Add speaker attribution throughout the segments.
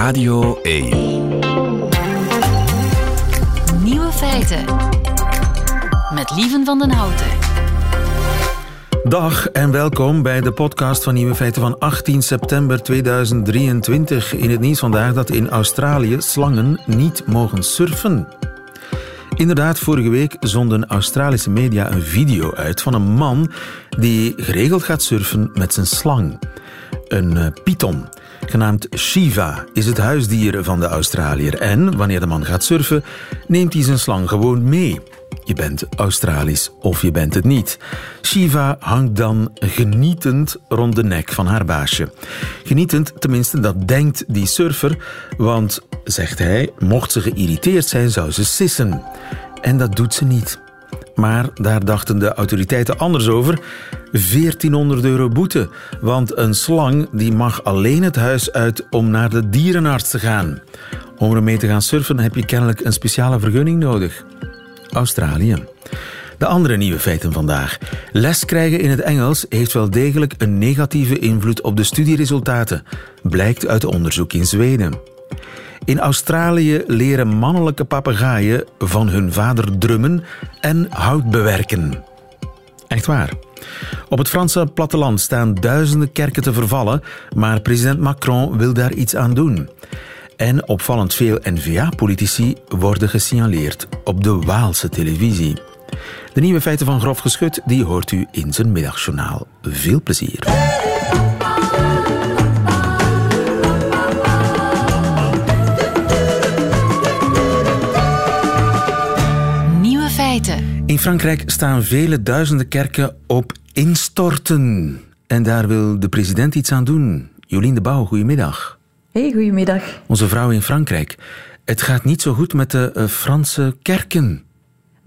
Speaker 1: Radio 1.
Speaker 2: Nieuwe feiten. Met Lieven van den Houten.
Speaker 3: Dag en welkom bij de podcast van Nieuwe Feiten van 18 september 2023. In het nieuws vandaag dat in Australië slangen niet mogen surfen. Inderdaad, vorige week zonden Australische media een video uit van een man die geregeld gaat surfen met zijn slang. Een uh, python, genaamd Shiva, is het huisdier van de Australiër. En wanneer de man gaat surfen, neemt hij zijn slang gewoon mee. Je bent Australisch of je bent het niet. Shiva hangt dan genietend rond de nek van haar baasje. Genietend, tenminste, dat denkt die surfer, want, zegt hij, mocht ze geïrriteerd zijn, zou ze sissen. En dat doet ze niet. Maar daar dachten de autoriteiten anders over. 1400 euro boete, want een slang die mag alleen het huis uit om naar de dierenarts te gaan. Om ermee te gaan surfen heb je kennelijk een speciale vergunning nodig. Australië. De andere nieuwe feiten vandaag. Les krijgen in het Engels heeft wel degelijk een negatieve invloed op de studieresultaten, blijkt uit onderzoek in Zweden. In Australië leren mannelijke papegaaien van hun vader drummen en hout bewerken. Echt waar. Op het Franse platteland staan duizenden kerken te vervallen, maar president Macron wil daar iets aan doen. En opvallend veel N-VA-politici worden gesignaleerd op de Waalse televisie. De nieuwe feiten van Grof Geschut die hoort u in zijn middagjournaal. Veel plezier. In Frankrijk staan vele duizenden kerken op instorten. En daar wil de president iets aan doen. Jolien de Bouw, goedemiddag.
Speaker 4: Hey, goedemiddag.
Speaker 3: Onze vrouw in Frankrijk. Het gaat niet zo goed met de uh, Franse kerken.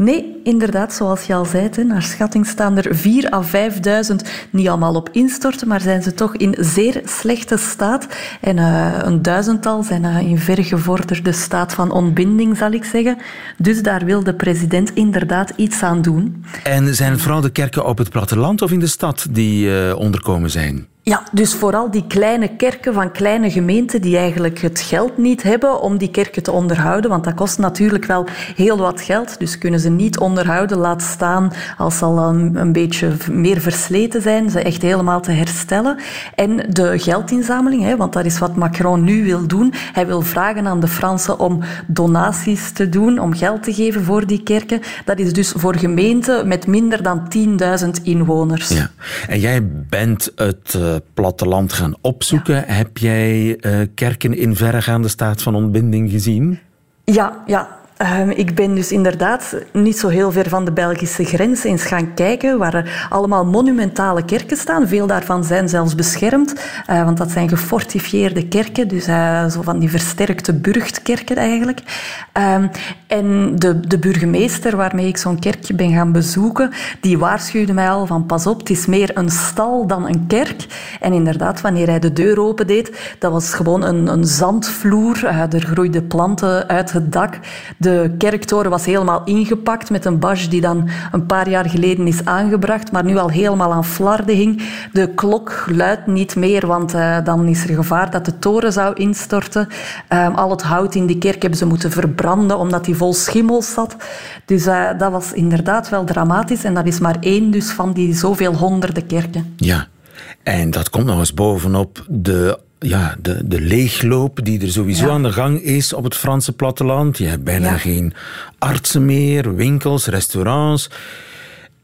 Speaker 4: Nee, inderdaad, zoals je al zei, naar schatting staan er 4 à 5.000 niet allemaal op instorten, maar zijn ze toch in zeer slechte staat. En uh, een duizendtal zijn uh, in vergevorderde staat van ontbinding, zal ik zeggen. Dus daar wil de president inderdaad iets aan doen.
Speaker 3: En zijn het vooral de kerken op het platteland of in de stad die uh, onderkomen zijn?
Speaker 4: Ja, dus vooral die kleine kerken van kleine gemeenten die eigenlijk het geld niet hebben om die kerken te onderhouden, want dat kost natuurlijk wel heel wat geld, dus kunnen ze niet onderhouden, laat staan als ze al een, beetje meer versleten zijn, ze echt helemaal te herstellen. En de geldinzameling, hè, want dat is wat Macron nu wil doen. Hij wil vragen aan de Fransen om donaties te doen, om geld te geven voor die kerken. Dat is dus voor gemeenten met minder dan 10.000 inwoners.
Speaker 3: Ja. En jij bent het uh, platteland gaan opzoeken. Ja. Heb jij uh, kerken in verregaande staat van ontbinding gezien?
Speaker 4: Ja, ja. Uh, ik ben dus inderdaad niet zo heel ver van de Belgische grens eens gaan kijken, waar allemaal monumentale kerken staan. Veel daarvan zijn zelfs beschermd, uh, want dat zijn gefortifieerde kerken, dus uh, zo van die versterkte burchtkerken eigenlijk. Ehm, en de, de burgemeester waarmee ik zo'n kerkje ben gaan bezoeken, die waarschuwde mij al van pas op, het is meer een stal dan een kerk. En inderdaad, wanneer hij de deur opendeed, dat was gewoon een, een zandvloer. er groeiden planten uit het dak. De kerktoren was helemaal ingepakt met een badge die dan een paar jaar geleden is aangebracht, maar nu al helemaal aan flarden hing. De klok luidt niet meer, want uh, dan is er gevaar dat de toren zou instorten. Um, al het hout in die kerk hebben ze moeten verbranden, omdat die vol schimmels zat. Dus uh, dat was inderdaad wel dramatisch. En dat is maar één dus van die zoveel honderden kerken.
Speaker 3: Ja, en dat komt nog eens bovenop de ja, de, de leegloop die er sowieso ja. aan de gang is op het Franse platteland. Je hebt bijna ja. geen artsen meer, winkels, restaurants.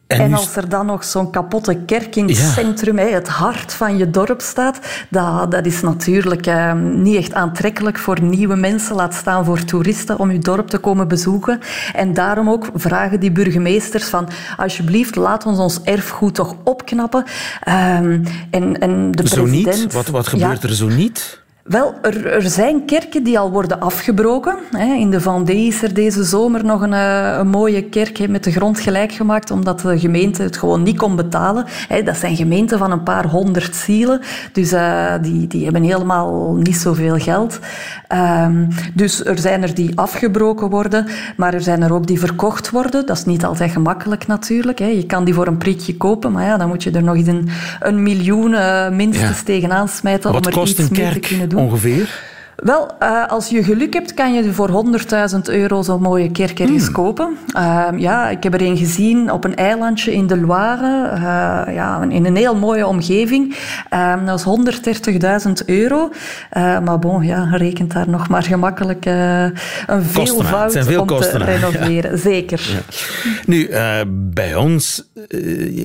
Speaker 4: En, en als er dan nog zo'n kapotte kerk in het ja. centrum, het hart van je dorp staat, dat, dat is natuurlijk eh, niet echt aantrekkelijk voor nieuwe mensen, laat staan voor toeristen, om je dorp te komen bezoeken. En daarom ook vragen die burgemeesters van, alsjeblieft, laat ons ons erfgoed toch opknappen. Um, en, en de
Speaker 3: zo
Speaker 4: president...
Speaker 3: niet? Wat, wat gebeurt ja. er zo niet?
Speaker 4: Wel, er, er, zijn kerken die al worden afgebroken. In de Vendée is er deze zomer nog een, een mooie kerk met de grond gelijk gemaakt, omdat de gemeente het gewoon niet kon betalen. Dat zijn gemeenten van een paar honderd zielen, dus uh, die, die hebben helemaal niet zoveel geld. Um, dus er zijn er die afgebroken worden, maar er zijn er ook die verkocht worden. Dat is niet altijd gemakkelijk natuurlijk. Je kan die voor een prikje kopen, maar ja, dan moet je er nog eens een, een miljoen uh, minstens ja. tegenaan smijten om er iets mee te kunnen doen.
Speaker 3: Ongeveer?
Speaker 4: Wel, uh, als je geluk hebt, kan je voor 100.000 euro zo'n mooie kerk ergens hmm. kopen. Uh, ja, ik heb er een gezien op een eilandje in de Loire, uh, ja, in een heel mooie omgeving. dat was 130.000 euro. maar bon, ja, rekent daar nog maar gemakkelijk een veelvoud
Speaker 3: veel
Speaker 4: om te renoveren. Zeker. Ja.
Speaker 3: Nu, bij ons,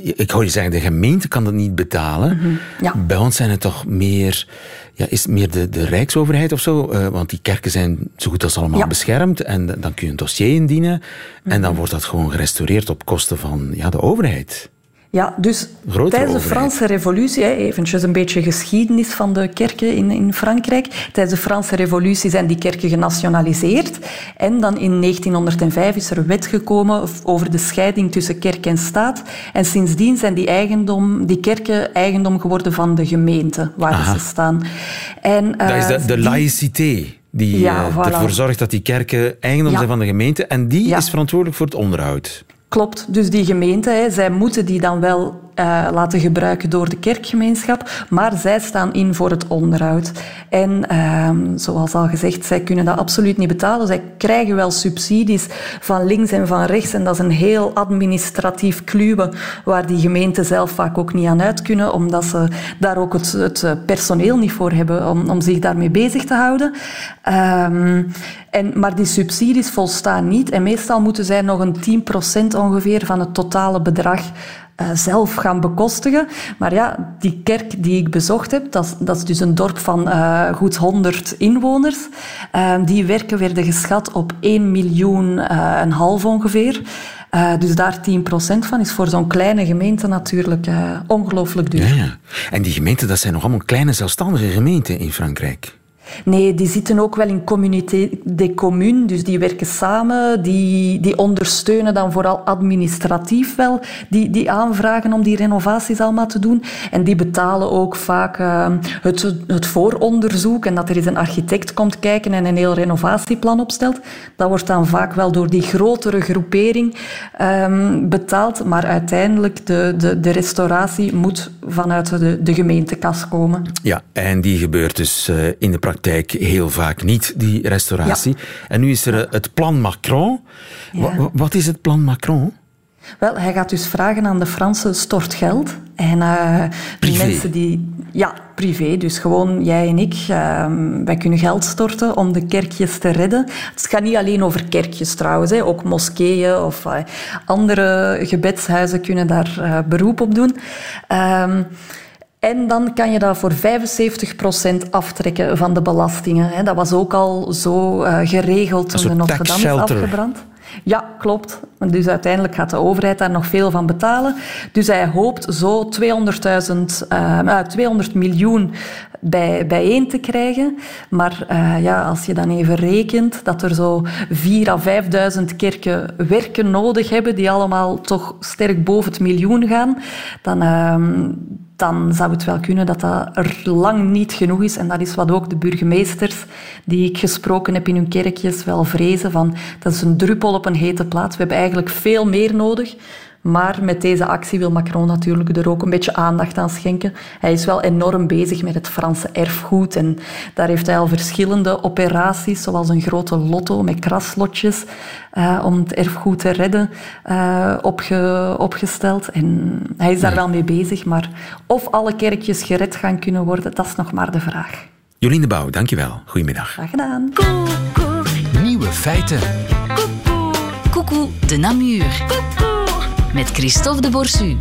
Speaker 3: ik hoor je zeggen, de gemeente kan dat niet betalen. Mm ja. Bij ons zijn het toch meer ja, is het meer de, de Rijksoverheid of zo? Uh, want die kerken zijn zo goed als allemaal beschermd. En dan kun je een dossier indienen. En dan mhm. wordt dat gewoon gerestaureerd op kosten van ja, de overheid.
Speaker 4: Ja, dus tijdens de Franse revolutie, eventjes een beetje geschiedenis van de kerken in, in Frankrijk. Tijdens de Franse revolutie zijn die kerken genationaliseerd. En dan in 1905 is er wet gekomen over de scheiding tussen kerk en staat. En sindsdien zijn die, eigendom, die kerken eigendom geworden van de gemeente waar ze staan.
Speaker 3: En, dat is de, de laïcité die ja, uh, ervoor zorgt dat die kerken eigendom zijn van de gemeente. En die is verantwoordelijk voor het onderhoud.
Speaker 4: Klopt, dus die gemeente, zij moeten die dan wel uh, laten gebruiken door de kerkgemeenschap, maar zij staan in voor het onderhoud. En uh, zoals al gezegd, zij kunnen dat absoluut niet betalen. Zij krijgen wel subsidies van links en van rechts en dat is een heel administratief kluwen waar die gemeenten zelf vaak ook niet aan uit kunnen, omdat ze daar ook het, personeel niet voor hebben om, om zich daarmee bezig te houden. Um, en, maar die subsidies volstaan niet en meestal moeten zij nog een 10% ongeveer van het totale bedrag uh, zelf gaan bekostigen. Maar ja, die kerk die ik bezocht heb, dat, dat is dus een dorp van uh, goed 100 inwoners. Uh, die werken werden geschat op 1 miljoen en half ongeveer. dus daar 10% van is voor zo'n kleine gemeente natuurlijk ongelooflijk duur.
Speaker 3: Ja, ja. En die gemeenten, dat zijn nog allemaal kleine zelfstandige gemeenten in Frankrijk.
Speaker 4: Nee, die zitten ook wel in communauté de communes, dus die werken samen, die, die ondersteunen dan vooral administratief wel die, die aanvragen om die renovaties allemaal te doen. En die betalen ook vaak uh, het, het vooronderzoek en dat er eens een architect komt kijken en een heel renovatieplan opstelt. Dat wordt dan vaak wel door die grotere groepering um, betaald, maar uiteindelijk de, de, de restauratie moet vanuit de, de gemeentekas komen.
Speaker 3: Ja, en die gebeurt dus uh, in de praktijk praktijk heel vaak niet, die restauratie. En nu is er eh, het plan Macron. Wat is het plan Macron?
Speaker 4: Wel, hij gaat dus vragen aan de Fransen stort geld. En uh,
Speaker 3: privé.
Speaker 4: mensen die... Ja, privé. Dus gewoon jij en ik, uh, wij kunnen geld storten om de kerkjes te redden. Het gaat niet alleen over kerkjes trouwens. Hè. Ook moskeeën of uh, andere gebedshuizen kunnen daar beroep op doen. Ehm, en dan kan je dat voor 75% aftrekken van de belastingen. Dat was ook al zo uh, geregeld toen de Notre Dame is afgebrand. Ja, klopt. Dus uiteindelijk gaat de overheid daar nog veel van betalen. Dus hij hoopt zo 200.000, uh, 200 miljoen bij, bijeen te krijgen. Maar uh, ja, als je dan even rekent dat er zo 4.000 à 5.000 kerken werken nodig hebben, die allemaal toch sterk boven het miljoen gaan, dan, uh, dan zou het wel kunnen dat dat er lang niet genoeg is. En dat is wat ook de burgemeesters die ik gesproken heb in hun kerkjes wel vrezen. Van, dat is een druppel op een hete plaat. We hebben eigenlijk veel meer nodig. Maar met deze actie wil Macron natuurlijk er ook een beetje aandacht aan schenken. Hij is wel enorm bezig met het Franse erfgoed. En daar heeft hij al verschillende operaties, zoals een grote lotto met kraslotjes, uh, om het erfgoed te redden, uh, opge opgesteld. En hij is daar wel mee bezig. Maar of alle kerkjes gered gaan kunnen worden, dat is nog maar de vraag.
Speaker 3: Jolien de Bouw, dankjewel. Goedemiddag.
Speaker 4: Graag gedaan.
Speaker 2: Nieuwe feiten. Coucou de Namur met Christophe de Borsu.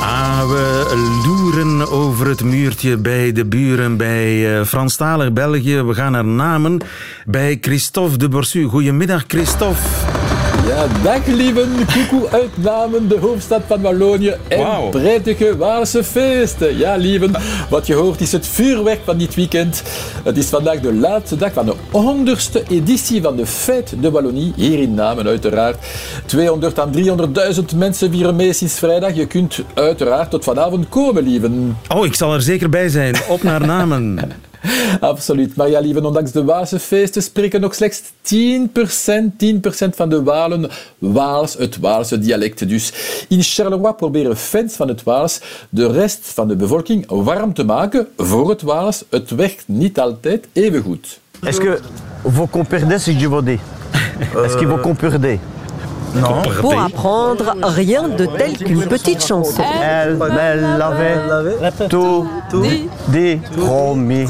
Speaker 3: Ah, we loeren over het muurtje bij de buren bij uh, Franstalig België. We gaan naar Namen bij Christophe de Borsu. Goedemiddag, Christophe.
Speaker 1: Ja, dag lieven. Koekoe uit Namen, de hoofdstad van Wallonië. En wow. prettige Waalse feesten. Ja, lieven. Wat je hoort is het vuurwerk van dit weekend. Het is vandaag de laatste dag van de 100ste editie van de Fête de Wallonie. Hier in Namen, uiteraard. 200 à 300.000 mensen vieren mee sinds vrijdag. Je kunt uiteraard tot vanavond komen, lieven.
Speaker 3: Oh, ik zal er zeker bij zijn. Op naar Namen.
Speaker 1: Absoluut. Maar ja, lieve, ondanks de Waalse feesten spreken nog slechts 10%, 10% van de Walen Waals, het Waalse dialect. Dus in Charleroi proberen fans van het Waals de rest van de bevolking warm te maken voor het Waals. Het werkt niet altijd even goed.
Speaker 5: Est-ce que vous comprenez ce que je veux dire Est-ce que vous comprenez
Speaker 6: non. Pour apprendre, rien de tel qu'une petite chanson.
Speaker 5: Elle, elle avait tout, dit, promis.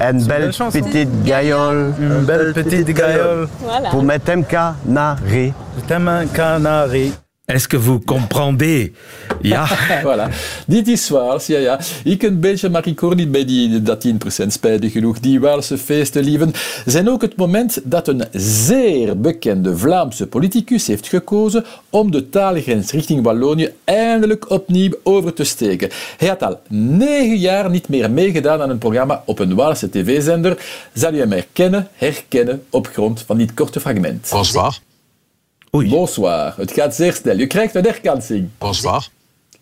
Speaker 5: Une belle petite gaïole.
Speaker 7: Une belle petite gaïole.
Speaker 5: Pour mettre un canari.
Speaker 7: Un canari.
Speaker 3: Est-ce que vous comprenez? Ja.
Speaker 1: voilà. Dit is Waals, ja, ja. Ik een beetje, maar ik hoor niet bij die, dat 10% spijtig genoeg. Die Waalse feesten, lieven, zijn ook het moment dat een zeer bekende Vlaamse politicus heeft gekozen om de taalgrens richting Wallonië eindelijk opnieuw over te steken. Hij had al negen jaar niet meer meegedaan aan een programma op een Waalse tv-zender. Zal u hem herkennen, herkennen op grond van dit korte fragment.
Speaker 8: Bonsoir.
Speaker 1: Oei. Bonsoir. Het gaat zeer snel. Je krijgt een herkansing.
Speaker 8: Bonsoir.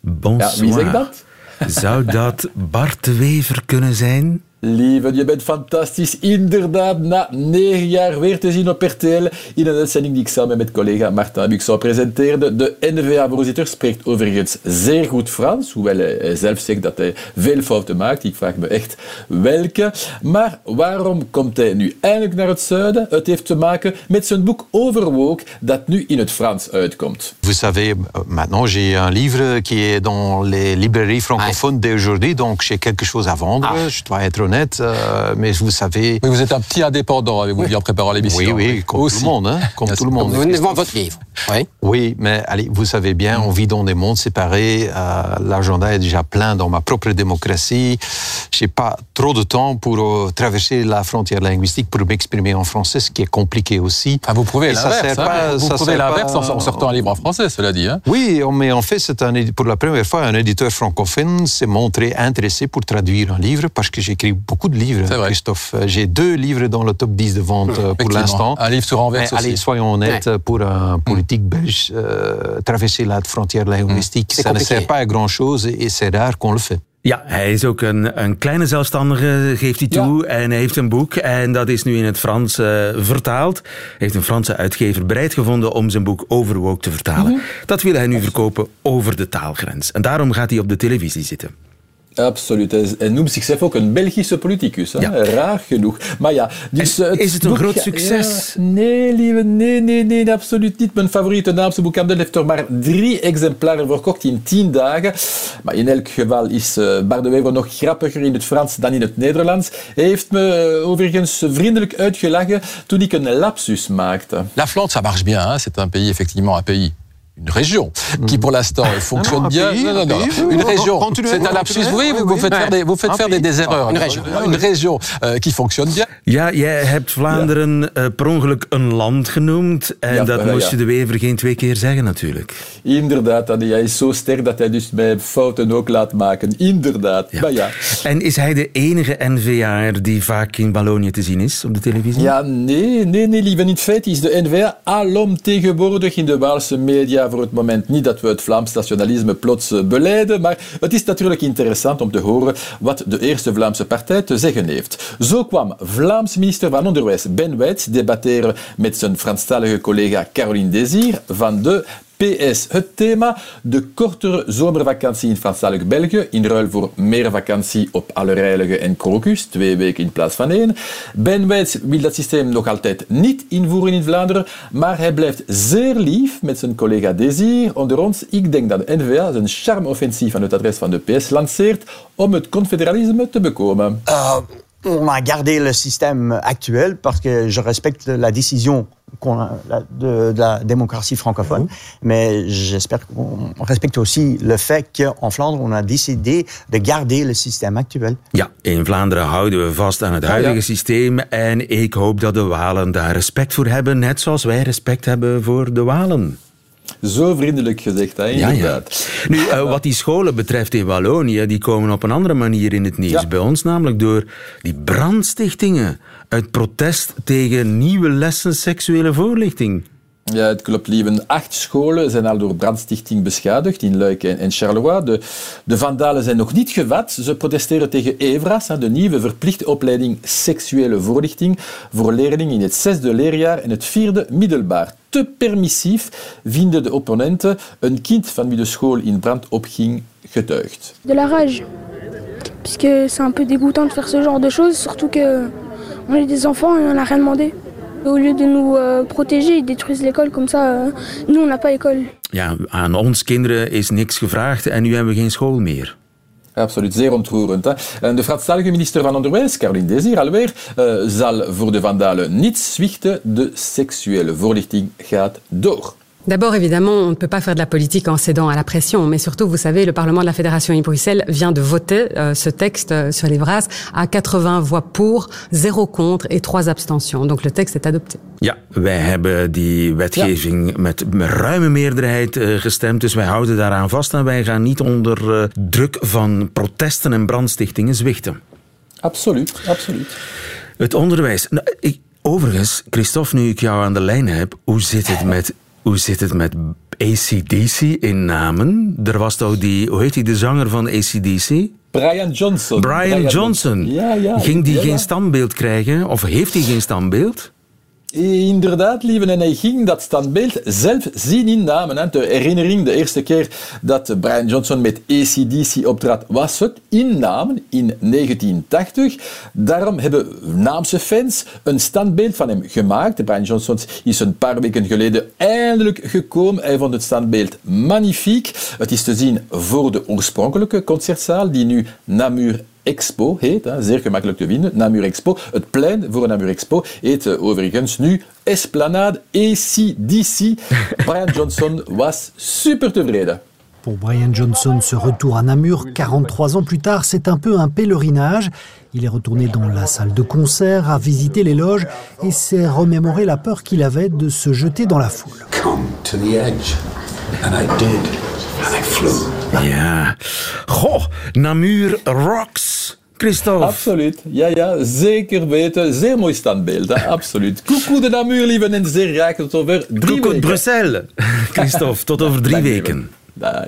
Speaker 3: Bonsoir.
Speaker 1: Ja, wie zegt dat?
Speaker 3: Zou dat Bart de Wever kunnen zijn?
Speaker 1: Lieve, je bent fantastisch. Inderdaad, na negen jaar weer te zien op RTL in een uitzending die ik samen met collega Martin Buxon presenteerde. De NVA-voorzitter spreekt overigens zeer goed Frans, hoewel hij zelf zegt dat hij veel fouten maakt. Ik vraag me echt welke. Maar waarom komt hij nu eindelijk naar het zuiden? Het heeft te maken met zijn boek Overwook, dat nu in het Frans uitkomt.
Speaker 8: Vous savez, maintenant j'ai un livre qui est dans les librairies francophones d'aujourd'hui, donc j'ai quelque chose à vendre. Ah. Je dois être honnête, euh, mais vous savez.
Speaker 1: Oui, vous êtes un petit indépendant, avez-vous dit en préparant l'émission.
Speaker 8: Oui, oui, comme
Speaker 1: Aussi.
Speaker 8: tout le monde, hein, comme tout le monde.
Speaker 9: Vous venez de vendre votre livre. Oui.
Speaker 8: Oui, mais allez, vous savez bien, on vit dans des mondes séparés. Euh, L'agenda est déjà plein dans ma propre démocratie. J'ai pas trop de temps pour euh, traverser la frontière linguistique pour m'exprimer en français, ce qui est compliqué aussi.
Speaker 1: Ah, vous prouvez l'inverse. hein. vous
Speaker 8: ça
Speaker 1: prouvez l'inverse
Speaker 8: pas-
Speaker 1: en, en sortant un livre en français, cela dit. Hein.
Speaker 8: Oui, mais en fait, c'est pour la première fois, un éditeur francophone s'est montré intéressé pour traduire un livre parce que j'écris beaucoup de livres,
Speaker 1: C'est vrai.
Speaker 8: Christophe. Euh, J'ai deux livres dans le top 10 de vente euh, pour l'instant.
Speaker 1: Un livre sur Anvers
Speaker 8: allez, soyons honnêtes, pour un politique belge, euh, traverser la frontière linguistique,
Speaker 9: C'est
Speaker 8: ça ne
Speaker 9: compliqué.
Speaker 8: sert pas à grand-chose et, et c'est rare qu'on le fait.
Speaker 3: Ja, hij is ook een, een kleine zelfstandige, geeft hij toe. En hij heeft een boek en dat is nu in het Frans eh, vertaald. Hij heeft een Franse uitgever bereid gevonden om zijn boek Overwoke te vertalen. Dat wil hij nu verkopen over de taalgrens. En daarom gaat hij op de televisie zitten.
Speaker 1: Absoluut. Hij noemt zichzelf ook een Belgische politicus. Hè?
Speaker 3: Ja.
Speaker 1: Raar genoeg. Maar ja, dus,
Speaker 3: En
Speaker 1: eh,
Speaker 3: is het een groot succes?
Speaker 1: ja, nee, lieve, nee, nee, nee, absoluut niet. Mijn favoriete Naamse boekhandel heeft er maar drie exemplaren verkocht in tien dagen. Maar in elk geval is uh, Bart de Wever nog grappiger in het Frans dan in het Nederlands. Hij heeft me uh, overigens vriendelijk uitgelachen toen ik een lapsus maakte.
Speaker 10: La Flandre, ça marche bien. Hein. C'est un pays, effectivement, un pays. Une région qui, pour l'instant, fonctionne
Speaker 8: un
Speaker 10: bien.
Speaker 8: pays,
Speaker 10: non, non, non.
Speaker 8: pays.
Speaker 10: Une
Speaker 8: Oui,
Speaker 10: région.
Speaker 8: continuez,
Speaker 10: C'est un lapsus. Oui, vous, faites faire des, vous faites
Speaker 8: Un
Speaker 10: faire des, erreurs.
Speaker 9: Une région.
Speaker 10: Une région euh, qui fonctionne bien.
Speaker 3: Ja, jij hebt Vlaanderen eh, per ongeluk een land genoemd. En
Speaker 1: Ja,
Speaker 3: dat
Speaker 1: ja,
Speaker 3: moest
Speaker 1: ja.
Speaker 3: je de Wever geen twee keer zeggen natuurlijk.
Speaker 1: Inderdaad, hij is zo sterk dat hij dus mij fouten ook laat maken. Inderdaad.
Speaker 3: Ja.
Speaker 1: Maar ja.
Speaker 3: En is hij de enige NVA'er die vaak in Wallonië te zien is op de televisie?
Speaker 1: Ja, nee, nee, nee, lieve. In feite is de N-VA alomtegenwoordig in de Waalse media voor het moment. Niet dat we het Vlaams nationalisme plots eh, beleiden, maar het is natuurlijk interessant om te horen wat de eerste Vlaamse partij te zeggen heeft. Zo kwam Vlaams minister van Onderwijs Ben Wijts debatteren met zijn Franstalige collega Caroline Desir van de PS. Het thema, de kortere zomervakantie in Franstalig België, in ruil voor meer vakantie op Allerheilige en Crocus, twee weken in plaats van één. Ben Wijts wil dat systeem nog altijd niet invoeren in Vlaanderen, maar hij blijft zeer lief met zijn collega Desir. Onder ons, ik denk dat de N-VA zijn charme-offensief aan het adres van de PS lanceert om het confederalisme te bekomen.
Speaker 5: Euh, on a gardé le système actuel parce que je respecte la décision qu'on a- la- de, de la démocratie francophone, mais j'espère qu'on respecte aussi le fait qu'en Flandre, on a décidé de garder le système actuel.
Speaker 3: Ja, in Vlaanderen houden we vast aan het huidige
Speaker 1: ja.
Speaker 3: systeem. En ik hoop dat de Walen daar respect voor hebben, net zoals wij respect hebben voor de Walen.
Speaker 1: Zo vriendelijk gezegd, hè, inderdaad.
Speaker 3: Nu, eh, wat die scholen betreft in Wallonië, die komen op een andere manier in het nieuws
Speaker 1: Ja.
Speaker 3: bij ons, namelijk door die brandstichtingen uit protest tegen nieuwe lessen seksuele voorlichting.
Speaker 1: Ja, het klopt, lieve. Acht scholen zijn al door brandstichting beschadigd in Luik en, en Charleroi. De, de vandalen zijn nog niet gevat. Ze protesteren tegen EVRAS, de nieuwe verplichte opleiding seksuele voorlichting voor leerlingen in het zesde leerjaar en het vierde middelbaar. Te permissief vinden de opponenten een kind van wie de school in brand opging getuigd.
Speaker 11: de la rage. Puisque c'est un peu dégoûtant de faire ce genre de choses, surtout que
Speaker 9: On est des enfants et on n'a rien demandé. Au lieu de nous euh, protéger, ils détruisent l'école. Comme ça, euh, nous, on n'a pas école.
Speaker 3: Ja, aan ons kinderen is niks gevraagd en nu hebben we geen school meer.
Speaker 1: Absoluut, zeer ontroerend. Hè? De Franstalige minister van Onderwijs, Caroline Desir, alweer, uh, zal voor de vandalen niet zwichten. De seksuele voorlichting gaat door.
Speaker 11: D'abord, évidemment, on ne peut pas faire de la politique en cédant à la pression, mais surtout, vous savez, le Parlement de la Fédération in Bruxelles vient de voter euh, ce texte euh, sur les brasses à 80 voix pour, 0 contre et 3 abstentions. Donc le texte est adopté.
Speaker 3: Ja, wij hebben die wetgeving ja. met, ruime meerderheid uh, gestemd, dus wij houden daaraan vast en wij gaan niet onder uh, druk van protesten en brandstichtingen zwichten.
Speaker 1: Absoluut, absoluut.
Speaker 3: Het onderwijs. Nou, ik, overigens, Christophe, nu ik jou aan de lijn heb, hoe zit het met hoe zit het met ACDC in namen? Er was toch die, hoe heet die, de zanger van ACDC?
Speaker 1: Brian Johnson.
Speaker 3: Brian, Brian Johnson. Ja, ja, Ging die geen standbeeld krijgen? Of heeft hij geen standbeeld?
Speaker 1: Inderdaad, lieve. En hij ging dat standbeeld zelf zien in namen. Hè. De herinnering, de eerste keer dat Brian Johnson met ACDC optrad, was het in namen in 1980. Daarom hebben naamse fans een standbeeld van hem gemaakt. Brian Johnson is een paar weken geleden eindelijk gekomen. Hij vond het standbeeld magnifiek. Het is te zien voor de oorspronkelijke concertzaal, die nu Namur Expo heet, hè, zeer gemakkelijk te vinden, Namur Expo. Het plein voor Namur Expo heet uh, overigens nu Esplanade ACDC. Brian Johnson was super tevreden.
Speaker 12: Pour Brian Johnson, ce retour à Namur, 43 ans plus tard, c'est un peu un pèlerinage. Il est retourné dans la salle de concert, a visité les loges et s'est remémoré la peur qu'il avait de se jeter dans la foule.
Speaker 13: Come to the edge. And I did. I flew.
Speaker 3: Ja. Goh, Namur rocks. Christophe.
Speaker 1: Absoluut. Ja, ja, zeker weten. Zeer mooi standbeeld, hè? absoluut. Coucou de Namur, lieve en zeer graag tot over drie
Speaker 3: Coucou
Speaker 1: weken.
Speaker 3: Bruxelles. Christophe, tot over drie weken.
Speaker 1: Dag.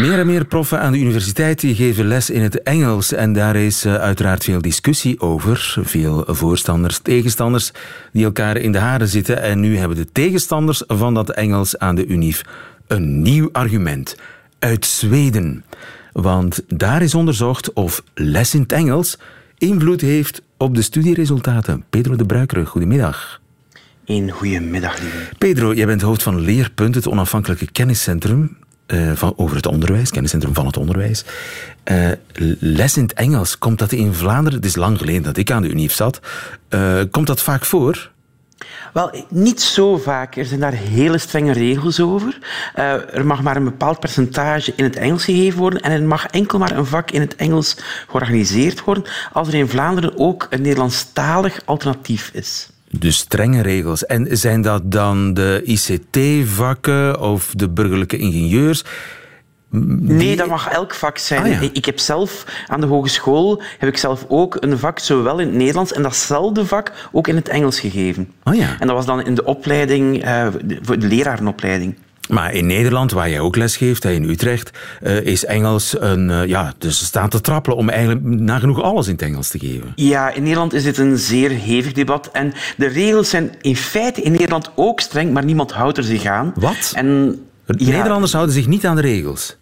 Speaker 3: Meer en meer proffen aan de universiteit die geven les in het Engels. En daar is uh, uiteraard veel discussie over. Veel voorstanders, tegenstanders die elkaar in de haren zitten. En nu hebben de tegenstanders van dat Engels aan de UNIF een nieuw argument. Uit Zweden. Want daar is onderzocht of les in het Engels invloed heeft op de studieresultaten. Pedro de Bruikere, goedemiddag.
Speaker 14: Een goedemiddag, lieve.
Speaker 3: Pedro, jij bent hoofd van Leerpunt, het onafhankelijke kenniscentrum. Uh, van, over het onderwijs, kenniscentrum van het onderwijs. Uh, les in het Engels, komt dat in Vlaanderen? Het is lang geleden dat ik aan de UNIF zat. Uh, komt dat vaak voor?
Speaker 14: Wel, niet zo vaak. Er zijn daar hele strenge regels over. Er mag maar een bepaald percentage in het Engels gegeven worden en er mag enkel maar een vak in het Engels georganiseerd worden als er in Vlaanderen ook een Nederlandstalig alternatief is.
Speaker 3: Dus strenge regels. En zijn dat dan de ICT-vakken of de burgerlijke ingenieurs?
Speaker 14: Nee, dat mag elk vak zijn.
Speaker 3: Ah, ja.
Speaker 14: Ik heb zelf aan de hogeschool heb ik zelf ook een vak zowel in het Nederlands en datzelfde vak ook in het Engels gegeven.
Speaker 3: Oh ja.
Speaker 14: En dat was dan in de opleiding, uh, voor de lerarenopleiding.
Speaker 3: Maar in Nederland, waar jij ook les geeft, in Utrecht, uh, is Engels een... Uh, ja, dus ze staan te trappelen om eigenlijk nagenoeg alles in het Engels te geven.
Speaker 14: Ja, in Nederland is dit een zeer hevig debat. En de regels zijn in feite in Nederland ook streng, maar niemand houdt er zich aan.
Speaker 3: Wat?
Speaker 14: En,
Speaker 3: ja, Nederlanders houden zich niet aan de regels.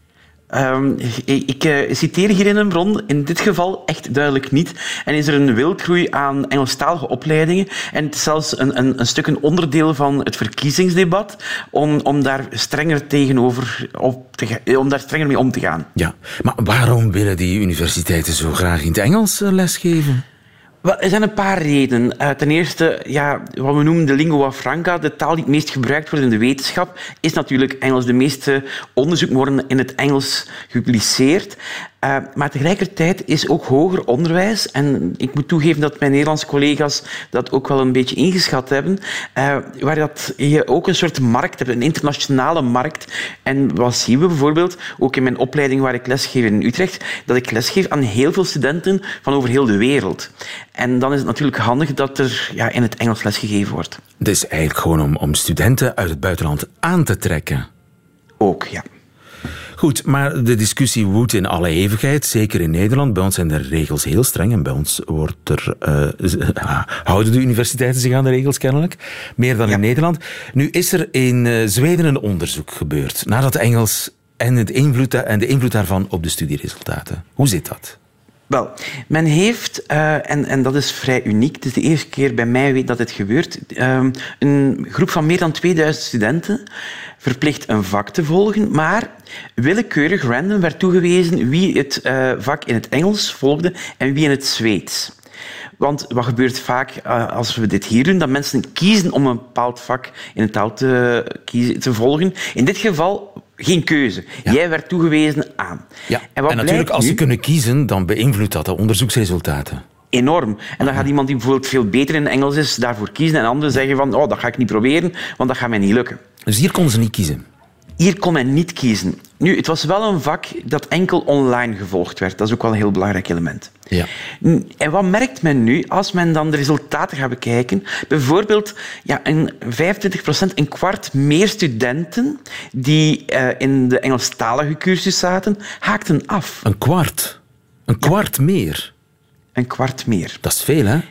Speaker 14: Um, ik, uh, citeer hierin een bron, in dit geval echt duidelijk niet. En is er een wildgroei aan Engelstalige opleidingen. En het is zelfs een, een, een stuk een onderdeel van het verkiezingsdebat om, om daar strenger tegenover op te, om daar strenger mee om te gaan.
Speaker 3: Ja, maar waarom willen die universiteiten zo graag in het Engels lesgeven?
Speaker 14: Er zijn een paar redenen. Uh, ten eerste, ja, wat we noemen de lingua franca, de taal die het meest gebruikt wordt in de wetenschap, is natuurlijk Engels. De meeste onderzoeken worden in het Engels gepubliceerd. Uh, maar tegelijkertijd is ook hoger onderwijs, en ik moet toegeven dat mijn Nederlandse collega's dat ook wel een beetje ingeschat hebben, uh, waar dat je ook een soort markt hebt, een internationale markt. En wat zien we bijvoorbeeld, ook in mijn opleiding waar ik lesgeef in Utrecht, dat ik lesgeef aan heel veel studenten van over heel de wereld. En dan is het natuurlijk handig dat er ja, in het Engels lesgegeven wordt.
Speaker 3: Dus eigenlijk gewoon om, om studenten uit het buitenland aan te trekken?
Speaker 14: Ook, ja.
Speaker 3: Goed, maar de discussie woedt in alle hevigheid, zeker in Nederland. Bij ons zijn de regels heel streng en bij ons wordt er, uh, houden de universiteiten zich aan de regels kennelijk, meer dan ja. in Nederland. Nu is er in uh, Zweden een onderzoek gebeurd naar dat Engels en, het invloed, en de invloed daarvan op de studieresultaten. Hoe zit dat?
Speaker 14: Wel, men heeft, uh, en, en dat is vrij uniek, het is de eerste keer bij mij weet dat dit gebeurt, uh, een groep van meer dan 2000 studenten verplicht een vak te volgen, maar willekeurig random werd toegewezen wie het uh, vak in het Engels volgde en wie in het Zweeds. Want wat gebeurt vaak uh, als we dit hier doen? Dat mensen kiezen om een bepaald vak in een taal te, kiezen, te volgen. In dit geval geen keuze. Ja. Jij werd toegewezen aan.
Speaker 3: Ja. En, en natuurlijk, als ze kunnen kiezen, dan beïnvloedt dat de onderzoeksresultaten
Speaker 14: enorm. En dan gaat iemand die bijvoorbeeld veel beter in Engels is, daarvoor kiezen. En anderen zeggen van, oh, dat ga ik niet proberen, want dat gaat mij niet lukken.
Speaker 3: Dus hier konden ze niet kiezen?
Speaker 14: Hier kon men niet kiezen. Nu, het was wel een vak dat enkel online gevolgd werd. Dat is ook wel een heel belangrijk element.
Speaker 3: Ja.
Speaker 14: En wat merkt men nu als men dan de resultaten gaat bekijken? Bijvoorbeeld, ja, een 25 procent, een kwart meer studenten die uh, in de Engelstalige cursus zaten, haakten af.
Speaker 3: Een kwart? Een kwart ja. meer?
Speaker 14: Een kwart meer.
Speaker 3: Dat is veel, hè?
Speaker 14: Uh,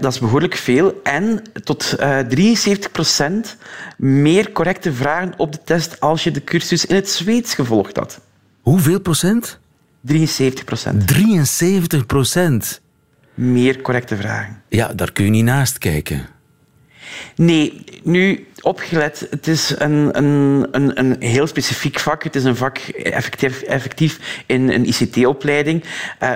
Speaker 14: dat is behoorlijk veel. En tot uh, 73 procent meer correcte vragen op de test als je de cursus in het Zweeds gevolgd had.
Speaker 3: Hoeveel procent?
Speaker 14: 73 procent.
Speaker 3: 73 procent?
Speaker 14: Meer correcte vragen.
Speaker 3: Ja, daar kun je niet naast kijken.
Speaker 14: Nee, nu opgelet. Het is een, een, een, een heel specifiek vak. Het is een vak effectief, effectief in een ICT-opleiding. Uh,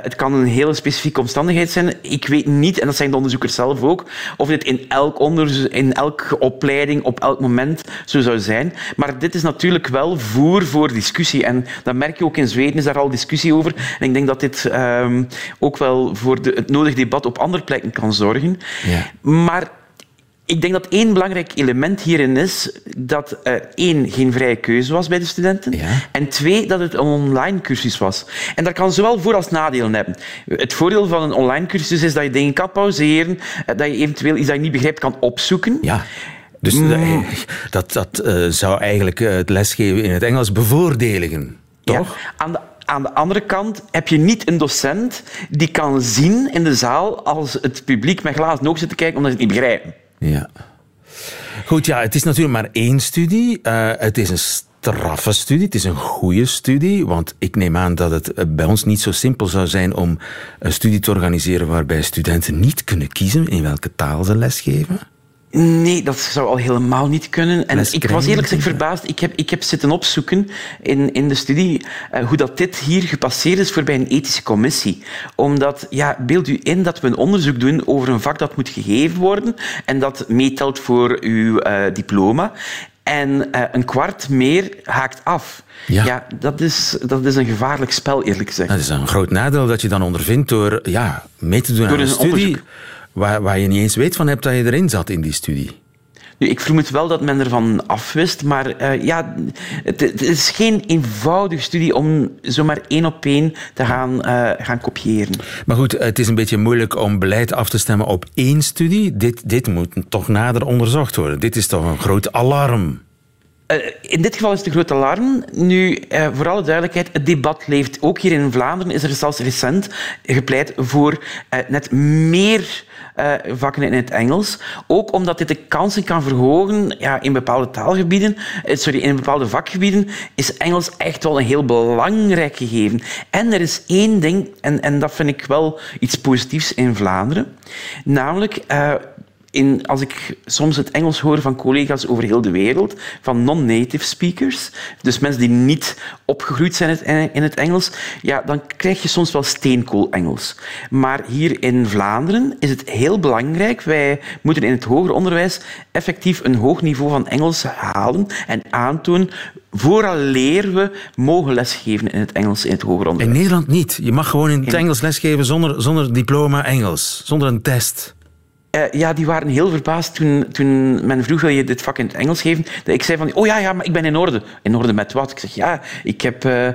Speaker 14: het kan een hele specifieke omstandigheid zijn. Ik weet niet, en dat zijn de onderzoekers zelf ook, of dit in, elk onderzoek, in elke opleiding op elk moment zo zou zijn. Maar dit is natuurlijk wel voer voor discussie. En dat merk je ook in Zweden, is daar al discussie over. En ik denk dat dit um, ook wel voor de, het nodig debat op andere plekken kan zorgen.
Speaker 3: Ja.
Speaker 14: Maar ik denk dat één belangrijk element hierin is dat uh, één, geen vrije keuze was bij de studenten.
Speaker 3: Ja.
Speaker 14: En twee, dat het een online cursus was. En dat kan zowel voor- als nadelen hebben. Het voordeel van een online cursus is dat je dingen kan pauzeren, eh, dat je eventueel iets dat je niet begrijpt kan opzoeken.
Speaker 3: Ja. Dus mm. dat, dat uh, zou eigenlijk het lesgeven in het Engels bevoordeligen, toch?
Speaker 14: Ja. Aan de aan de andere kant heb je niet een docent die kan zien in de zaal als het publiek met glazen ogen zit te kijken omdat ze het niet begrijpen.
Speaker 3: Ja. Goed, ja, het is natuurlijk maar één studie. Uh, het is een straffe studie, het is een goede studie, want ik neem aan dat het eh, bij ons niet zo simpel zou zijn om een studie te organiseren waarbij studenten niet kunnen kiezen in welke taal ze lesgeven.
Speaker 14: Nee, dat zou al helemaal niet kunnen. En ik was eerlijk gezegd verbaasd. Ik heb, ik heb zitten opzoeken in, in de studie uh, hoe dat dit hier gepasseerd is voor bij een ethische commissie. Omdat, ja, beeld u in dat we een onderzoek doen over een vak dat moet gegeven worden en dat meetelt voor uw uh, diploma. En uh, een kwart meer haakt af.
Speaker 3: Ja,
Speaker 14: ja dat, is, dat is een gevaarlijk spel, eerlijk gezegd.
Speaker 3: Dat is een groot nadeel dat je dan ondervindt door ja, mee te doen door aan een, een studie. Onderzoek waar, waar je niet eens weet van hebt dat je erin zat in die studie.
Speaker 14: Ik vermoed wel dat men ervan afwist, maar uh, ja, het, het, is geen eenvoudige studie om zomaar één op één te gaan, uh, gaan kopiëren.
Speaker 3: Maar goed, het is een beetje moeilijk om beleid af te stemmen op één studie. Dit, dit moet toch nader onderzocht worden. Dit is toch een groot alarm.
Speaker 14: Uh, in dit geval is het groot alarm. Nu, uh, voor alle duidelijkheid, het debat leeft. Ook hier in Vlaanderen is er zelfs recent gepleit voor uh, net meer vakken in het Engels. Ook omdat dit de kansen kan verhogen ja, in bepaalde taalgebieden, sorry, in bepaalde vakgebieden, is Engels echt wel een heel belangrijk gegeven. En er is één ding, en, en dat vind ik wel iets positiefs in Vlaanderen, namelijk in, als ik soms het Engels hoor van collega's over heel de wereld, van non-native speakers, dus mensen die niet opgegroeid zijn in het Engels, ja, dan krijg je soms wel steenkool-Engels. Maar hier in Vlaanderen is het heel belangrijk. Wij moeten in het hoger onderwijs effectief een hoog niveau van Engels halen en aantonen vooraleer we mogen lesgeven in het Engels in het hoger onderwijs.
Speaker 3: In Nederland niet. Je mag gewoon in het Engels lesgeven zonder, zonder diploma Engels, zonder een test.
Speaker 14: Uh, ja, die waren heel verbaasd toen, toen men vroeg, wil je dit vak in het Engels geven? Dat ik zei van, oh ja, ja, maar ik ben in orde. In orde met wat? Ik zeg, ja, ik heb uh, uh,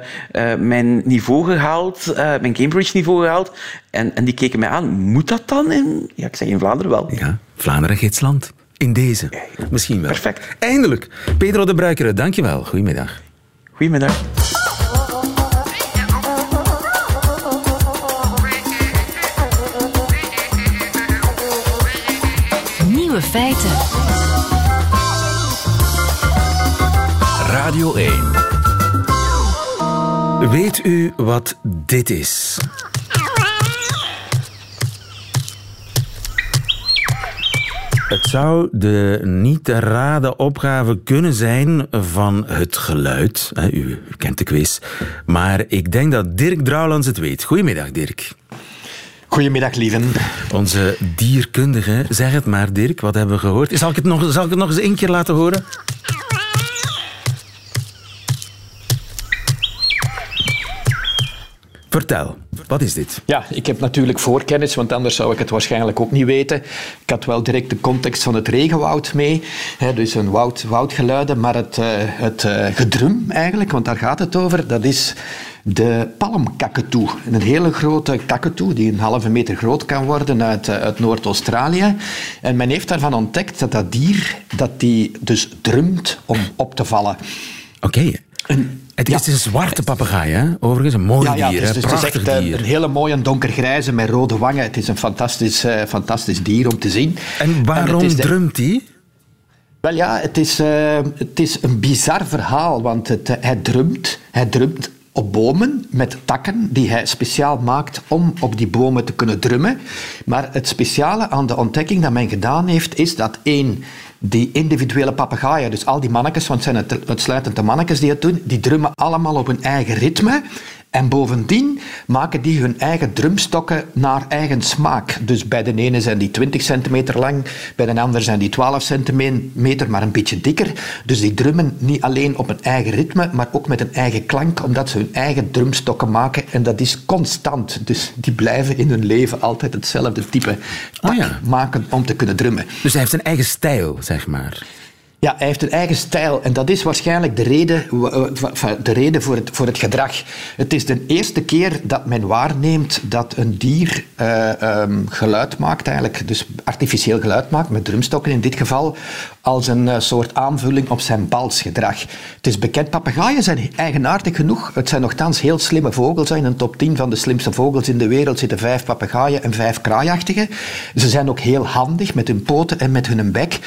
Speaker 14: mijn niveau gehaald, mijn Cambridge-niveau gehaald. En, en die keken mij aan, moet dat dan in... Ja, ik zeg in Vlaanderen wel.
Speaker 3: Ja, Vlaanderen gidsland. In deze. Misschien wel.
Speaker 14: Perfect.
Speaker 3: Eindelijk. Pedro de Bruikere, dankjewel. Goedemiddag.
Speaker 14: Goedemiddag.
Speaker 2: Feiten.
Speaker 15: Radio 1.
Speaker 3: Weet u wat dit is? Het zou de niet te raden opgave kunnen zijn van het geluid. U, u kent de quiz. Maar ik denk dat Dirk Drouwlands het weet. Goedemiddag, Dirk.
Speaker 15: Goedemiddag, lieven.
Speaker 3: Onze dierkundige. Zeg het maar, Dirk. Wat hebben we gehoord? Zal ik het nog, zal ik het nog eens één keer laten horen? Vertel, wat is dit?
Speaker 15: Ja, ik heb natuurlijk voorkennis, want anders zou ik het waarschijnlijk ook niet weten. Ik had wel direct de context van het regenwoud mee, hè, dus een woud, woudgeluiden, maar het, uh, het uh, gedrum eigenlijk, want daar gaat het over, dat is de palmkakatoe. Een hele grote kakatoe die een halve meter groot kan worden uit, uh, uit Noord-Australië. En men heeft daarvan ontdekt dat dat dier dat die dus drumt om op te vallen.
Speaker 3: Oké. Okay. Het is een zwarte papegaai, hè? Overigens, een mooi
Speaker 15: ja, ja,
Speaker 3: dier.
Speaker 15: Het is, dus
Speaker 3: Prachtig
Speaker 15: het is echt
Speaker 3: dier.
Speaker 15: een hele mooie donkergrijze met rode wangen. Het is een fantastisch, uh, fantastisch dier om te zien.
Speaker 3: En waarom en de... drumt hij?
Speaker 15: Wel ja, het is, uh, het is een bizar verhaal, want het, uh, hij drumt. Hij drumt op bomen met takken die hij speciaal maakt om op die bomen te kunnen drummen. Maar het speciale aan de ontdekking dat men gedaan heeft, is dat één, die individuele papegaaien, dus al die mannetjes, want het zijn het uitsluitend de mannetjes die het doen, die drummen allemaal op hun eigen ritme. En bovendien maken die hun eigen drumstokken naar eigen smaak. Dus bij de ene zijn die 20 centimeter lang, bij de ander zijn die 12 centimeter, maar een beetje dikker. Dus die drummen niet alleen op een eigen ritme, maar ook met een eigen klank, omdat ze hun eigen drumstokken maken. En dat is constant. Dus die blijven in hun leven altijd hetzelfde type
Speaker 3: oh ja.
Speaker 15: maken om te kunnen drummen.
Speaker 3: Dus hij heeft een eigen stijl, zeg maar.
Speaker 15: Ja, hij heeft een eigen stijl en dat is waarschijnlijk de reden, de reden voor, het, voor het gedrag. Het is de eerste keer dat men waarneemt dat een dier uh, um, geluid maakt, eigenlijk, dus artificieel geluid maakt, met drumstokken in dit geval, als een uh, soort aanvulling op zijn balsgedrag. Het is bekend, papegaaien zijn eigenaardig genoeg. Het zijn nogthans heel slimme vogels. In een top 10 van de slimste vogels in de wereld zitten vijf papegaaien en vijf kraaiachtigen. Ze zijn ook heel handig met hun poten en met hun bek.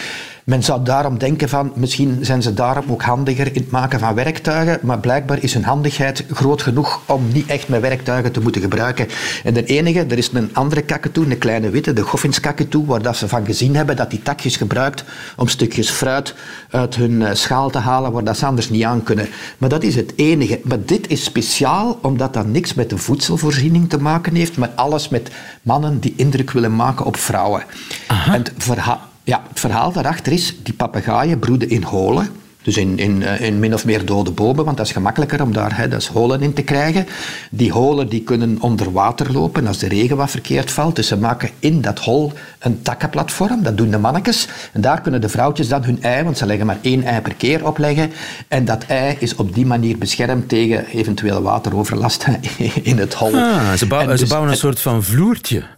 Speaker 15: Men zou daarom denken van, misschien zijn ze daarom ook handiger in het maken van werktuigen, maar blijkbaar is hun handigheid groot genoeg om niet echt met werktuigen te moeten gebruiken. En de enige, er is een andere kakatoe, een kleine witte, de goffinskakatoe, waar dat ze van gezien hebben dat die takjes gebruikt om stukjes fruit uit hun schaal te halen, waar dat ze anders niet aan kunnen. Maar dat is het enige. Maar dit is speciaal, omdat dat niks met de voedselvoorziening te maken heeft, maar alles met mannen die indruk willen maken op vrouwen.
Speaker 3: Aha.
Speaker 15: En het verhaal... Ja, het verhaal daarachter is, die papegaaien broeden in holen. Dus in, in, in min of meer dode bomen, want dat is gemakkelijker om daar hè, dus holen in te krijgen. Die holen die kunnen onder water lopen als de regen wat verkeerd valt. Dus ze maken in dat hol een takkenplatform, dat doen de mannetjes. En daar kunnen de vrouwtjes dan hun ei, want ze leggen maar één ei per keer opleggen. En dat ei is op die manier beschermd tegen eventuele wateroverlast in het hol.
Speaker 3: Ah, ze, bouw,
Speaker 15: dus,
Speaker 3: ze bouwen een soort van vloertje.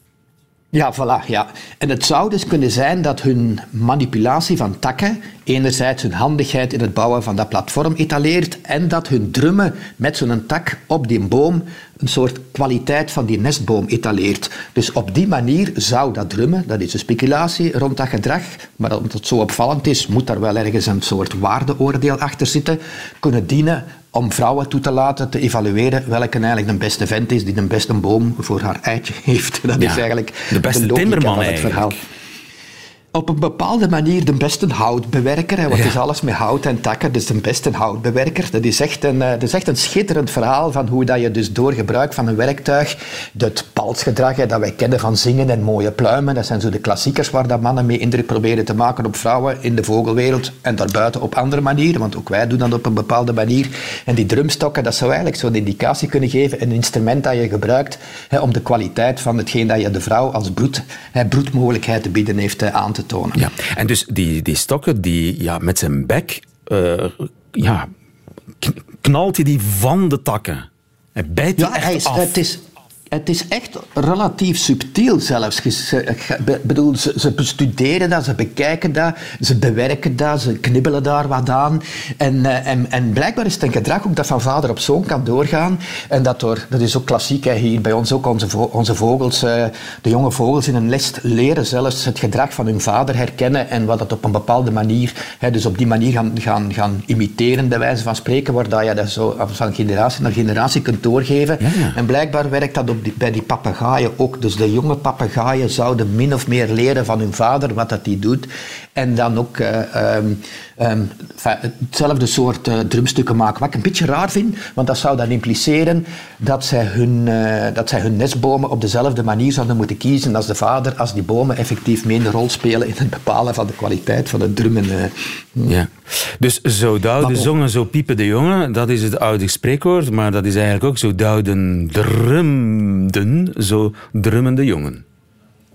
Speaker 15: Ja, voilà. Ja. En het zou dus kunnen zijn dat hun manipulatie van takken enerzijds hun handigheid in het bouwen van dat platform etaleert en dat hun drummen met zo'n tak op die boom een soort kwaliteit van die nestboom etaleert. Dus op die manier zou dat drummen, dat is een speculatie rond dat gedrag, maar omdat het zo opvallend is, moet daar wel ergens een soort waardeoordeel achter zitten, kunnen dienen om vrouwen toe te laten te evalueren welke eigenlijk de beste vent is die de beste boom voor haar eitje heeft. Dat
Speaker 3: Ja,
Speaker 15: is eigenlijk
Speaker 3: de beste
Speaker 15: logica
Speaker 3: timmerman
Speaker 15: van het verhaal.
Speaker 3: eigenlijk.
Speaker 15: Op een bepaalde manier de beste houtbewerker. Hè, want het is alles met hout en takken, dus de beste houtbewerker. Dat is, echt een, eh, dat is echt een schitterend verhaal van hoe dat je dus door gebruik van een werktuig het palsgedrag hè, dat wij kennen van zingen en mooie pluimen, dat zijn zo de klassiekers waar dat mannen mee indruk proberen te maken op vrouwen in de vogelwereld en daarbuiten op andere manieren, want ook wij doen dat op een bepaalde manier. En die drumstokken, dat zou eigenlijk zo'n indicatie kunnen geven, een instrument dat je gebruikt hè, om de kwaliteit van hetgeen dat je de vrouw als broed, hè, broedmogelijkheid te bieden heeft eh, aan te tonen.
Speaker 3: Ja, en dus die, die stokken, die, ja, met zijn bek, eh, ja, knalt hij die van de takken. Hij bijt die
Speaker 15: Ja,
Speaker 3: echt
Speaker 15: hij
Speaker 3: af.
Speaker 15: het is, Het is echt relatief subtiel zelfs. Ik bedoel, ze, ze, bestuderen dat, ze bekijken dat, ze bewerken dat, ze knibbelen daar wat aan. En, eh, en, en blijkbaar is het een gedrag ook dat van vader op zoon kan doorgaan. En dat, door, dat is ook klassiek hè, hier bij ons ook. Onze, onze vogels, eh, de jonge vogels in een les leren zelfs het gedrag van hun vader herkennen en wat het op een bepaalde manier, hè, dus op die manier gaan, gaan, gaan imiteren, bij wijze van spreken, waar je dat zo van generatie naar generatie kunt doorgeven. En blijkbaar werkt dat op bij die papegaaien ook. Dus de jonge papegaaien zouden min of meer leren van hun vader wat dat die doet. En dan ook uh, um, hetzelfde soort uh, drumstukken maken. Wat ik een beetje raar vind, want dat zou dan impliceren dat zij, hun, uh, dat zij hun nestbomen op dezelfde manier zouden moeten kiezen als de vader, als die bomen effectief mee een rol spelen in het bepalen van de kwaliteit van het drummen.
Speaker 3: Ja. Dus zo douwde zongen, zo piepen de jongen, dat is het oude spreekwoord, maar dat is eigenlijk ook zo douwden drumden, zo drummen de jongen.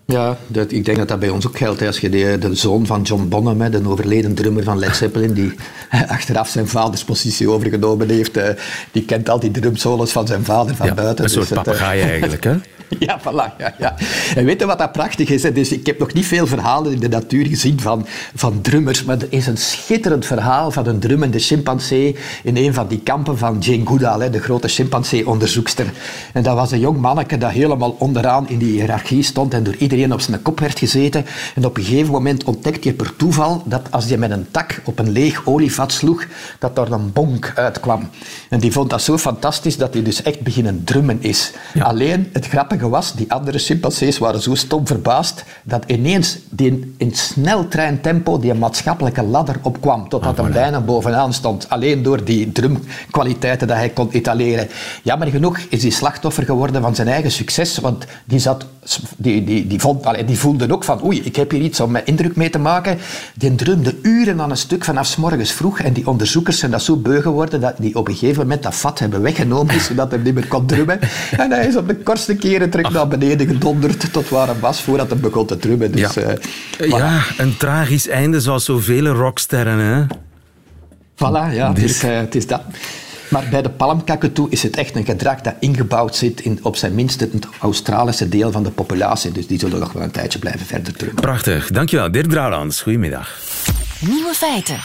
Speaker 15: Ja, dat, ik denk dat dat bij ons ook geldt. Als je de, de zoon van John Bonham, de overleden drummer van Led Zeppelin, die achteraf zijn vaders positie overgenomen heeft, eh, die kent al die drumsolos van zijn vader van buiten.
Speaker 3: Een soort dus papegaai eh, eigenlijk, hè?
Speaker 15: Ja, voilà. Ja, ja. En weet je wat dat prachtig is? Dus ik heb nog niet veel verhalen in de natuur gezien van, van drummers, maar er is een schitterend verhaal van een drummende chimpansee in een van die kampen van Jane Goodall, de grote chimpansee-onderzoekster. En dat was een jong manneke dat helemaal onderaan in die hiërarchie stond en door iedereen op zijn kop werd gezeten. En op een gegeven moment ontdekte je per toeval dat als je met een tak op een leeg olievat sloeg, dat er een bonk uitkwam. En die vond dat zo fantastisch dat hij dus echt beginnen drummen is. Alleen, het grappige was, die andere chimpansees waren zo stom verbaasd, dat ineens die in snel treintempo die maatschappelijke ladder opkwam, totdat ah, hij bijna bovenaan stond. Alleen door die drumkwaliteiten dat hij kon etaleren. Jammer genoeg is hij slachtoffer geworden van zijn eigen succes, want die, zat, die, die, die, vond, allee, die voelde ook van, oei, ik heb hier iets om met indruk mee te maken. Die drumde uren aan een stuk vanaf s morgens vroeg en die onderzoekers zijn dat zo beu geworden dat die op een gegeven moment dat vat hebben weggenomen, zodat hij niet meer kon drummen. En hij is op de kortste keren terug naar beneden gedonderd tot waar hij was voordat hij begon te trubben. Dus,
Speaker 3: ja. Uh, ja, een tragisch einde zoals zoveel rocksterren. Hè?
Speaker 15: Voilà, ja, het is, uh, het is dat. Maar bij de palmkakatoe is het echt een gedrag dat ingebouwd zit in op zijn minst het Australische deel van de populatie. Dus die zullen nog wel een tijdje blijven verder terug.
Speaker 3: Prachtig. Dankjewel, Dirk Drouwlands. Goedemiddag.
Speaker 2: Nieuwe feiten.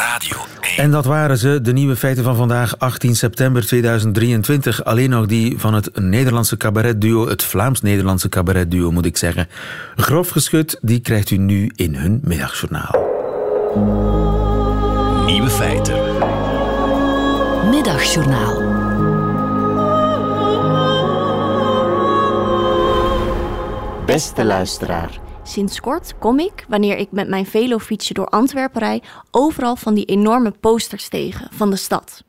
Speaker 3: Radio 1. En dat waren ze, de nieuwe feiten van vandaag, 18 september 2023. Alleen nog die van het Nederlandse cabaretduo, het Vlaams-Nederlandse cabaretduo moet ik zeggen. Grof geschud, die krijgt u nu in hun middagjournaal.
Speaker 2: Nieuwe feiten. Middagjournaal.
Speaker 16: Beste luisteraar. Sinds kort kom ik, wanneer ik met mijn velofietsje door Antwerpen rij, overal van die enorme posters tegen van de stad.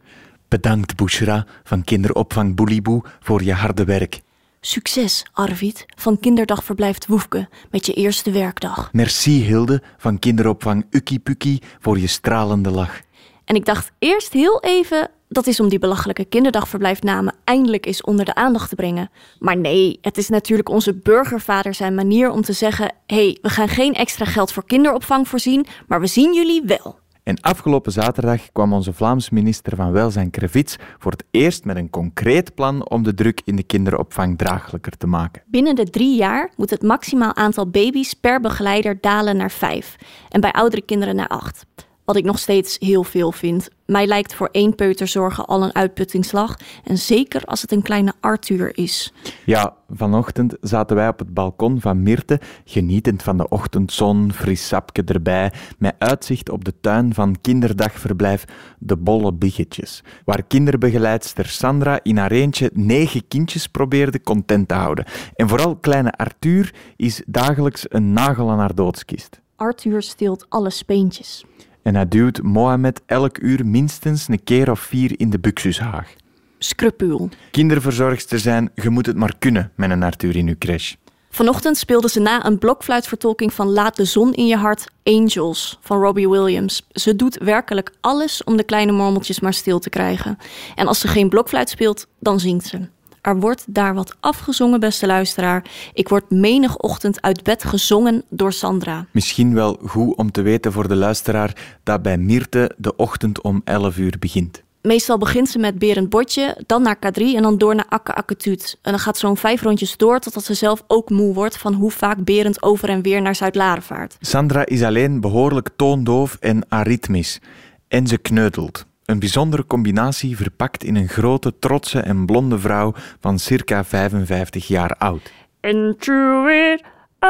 Speaker 17: Bedankt Bushra van kinderopvang Boeliboe voor je harde werk.
Speaker 16: Succes, Arvid, van kinderdagverblijf Woefke met je eerste werkdag.
Speaker 17: Merci Hilde van kinderopvang Ukkie Pukkie voor je stralende lach.
Speaker 16: En ik dacht eerst heel even, dat is om die belachelijke kinderdagverblijfnamen eindelijk eens onder de aandacht te brengen. Maar nee, het is natuurlijk onze burgervader zijn manier om te zeggen: hé, hey, we gaan geen extra geld voor kinderopvang voorzien, maar we zien jullie wel.
Speaker 17: En afgelopen zaterdag kwam onze Vlaams minister van Welzijn Krevits voor het eerst met een concreet plan om de druk in de kinderopvang draaglijker te maken.
Speaker 16: Binnen de drie jaar moet het maximaal aantal baby's per begeleider dalen naar vijf en bij oudere kinderen naar acht. Wat ik nog steeds heel veel vind. Mij lijkt voor één peuterzorgen al een uitputtingsslag. En zeker als het een kleine Arthur is.
Speaker 17: Ja, vanochtend zaten wij op het balkon van Mirte, genietend van de ochtendzon, fris sapje erbij, met uitzicht op de tuin van kinderdagverblijf De Bolle Biggetjes, waar kinderbegeleidster Sandra in haar eentje negen kindjes probeerde content te houden. En vooral kleine Arthur is dagelijks een nagel aan haar doodskist.
Speaker 16: Arthur steelt alle speentjes
Speaker 17: en hij duwt Mohamed elk uur minstens een keer of vier in de buxushaag.
Speaker 16: Scrupuul.
Speaker 17: Kinderverzorgster zijn, je moet het maar kunnen met een Arthur in uw crash.
Speaker 16: Vanochtend speelde ze na een blokfluitvertolking van Laat de zon in je hart Angels van Robbie Williams. Ze doet werkelijk alles om de kleine mormeltjes maar stil te krijgen. En als ze geen blokfluit speelt, dan zingt ze. Er wordt daar wat afgezongen, beste luisteraar. Ik word menig ochtend uit bed gezongen door Sandra.
Speaker 17: Misschien wel goed om te weten voor de luisteraar dat bij Mirte de ochtend om 11 uur begint.
Speaker 16: Meestal begint ze met Berend Botje, dan naar K3 en dan door naar Akke Akketuut. En dan gaat zo'n vijf rondjes door totdat ze zelf ook moe wordt van hoe vaak Berend over en weer naar Zuid-Laren vaart.
Speaker 17: Sandra is alleen behoorlijk toondoof en aritmisch. En ze kneutelt. Een bijzondere combinatie verpakt in een grote, trotse en blonde vrouw van circa 55 jaar oud.
Speaker 9: And through it oh,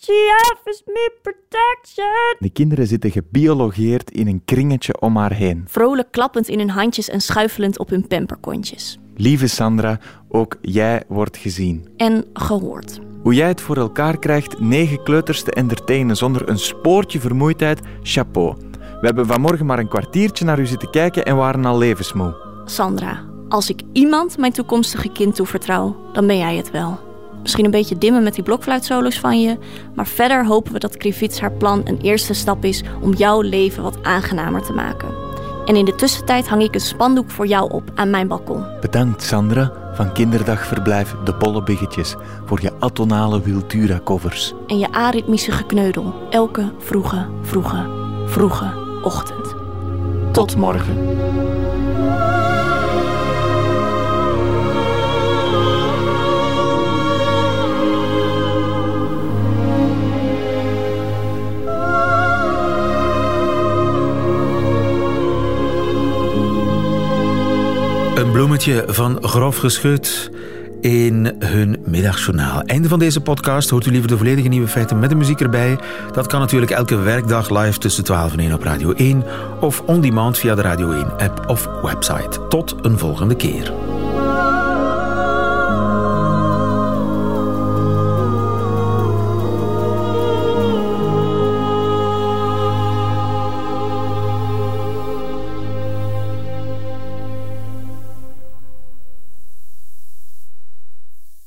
Speaker 9: she offers me protection.
Speaker 17: De kinderen zitten gebiologeerd in een kringetje om haar heen.
Speaker 16: Vrolijk klappend in hun handjes en schuifelend op hun pamperkontjes.
Speaker 17: Lieve Sandra, ook jij wordt gezien.
Speaker 16: En gehoord.
Speaker 17: Hoe jij het voor elkaar krijgt negen kleuters te entertainen zonder een spoortje vermoeidheid, chapeau. We hebben vanmorgen maar een kwartiertje naar u zitten kijken en waren al levensmoe.
Speaker 16: Sandra, als ik iemand mijn toekomstige kind toevertrouw, dan ben jij het wel. Misschien een beetje dimmen met die blokfluitsolo's van je, maar verder hopen we dat Krivits haar plan een eerste stap is om jouw leven wat aangenamer te maken. En in de tussentijd hang ik een spandoek voor jou op aan mijn balkon.
Speaker 17: Bedankt Sandra van Kinderdagverblijf De Bolle Biggetjes voor je atonale Wiltura covers.
Speaker 16: En je aritmische gekneudel elke vroege, vroege, vroege ochtend. Tot morgen.
Speaker 3: Een bloemetje van grof geschut in hun middagjournaal. Einde van deze podcast hoort u liever de volledige nieuwe feiten met de muziek erbij. Dat kan natuurlijk elke werkdag live tussen 12 en 1 op Radio 1 of on demand via de Radio 1 app of website. Tot een volgende keer.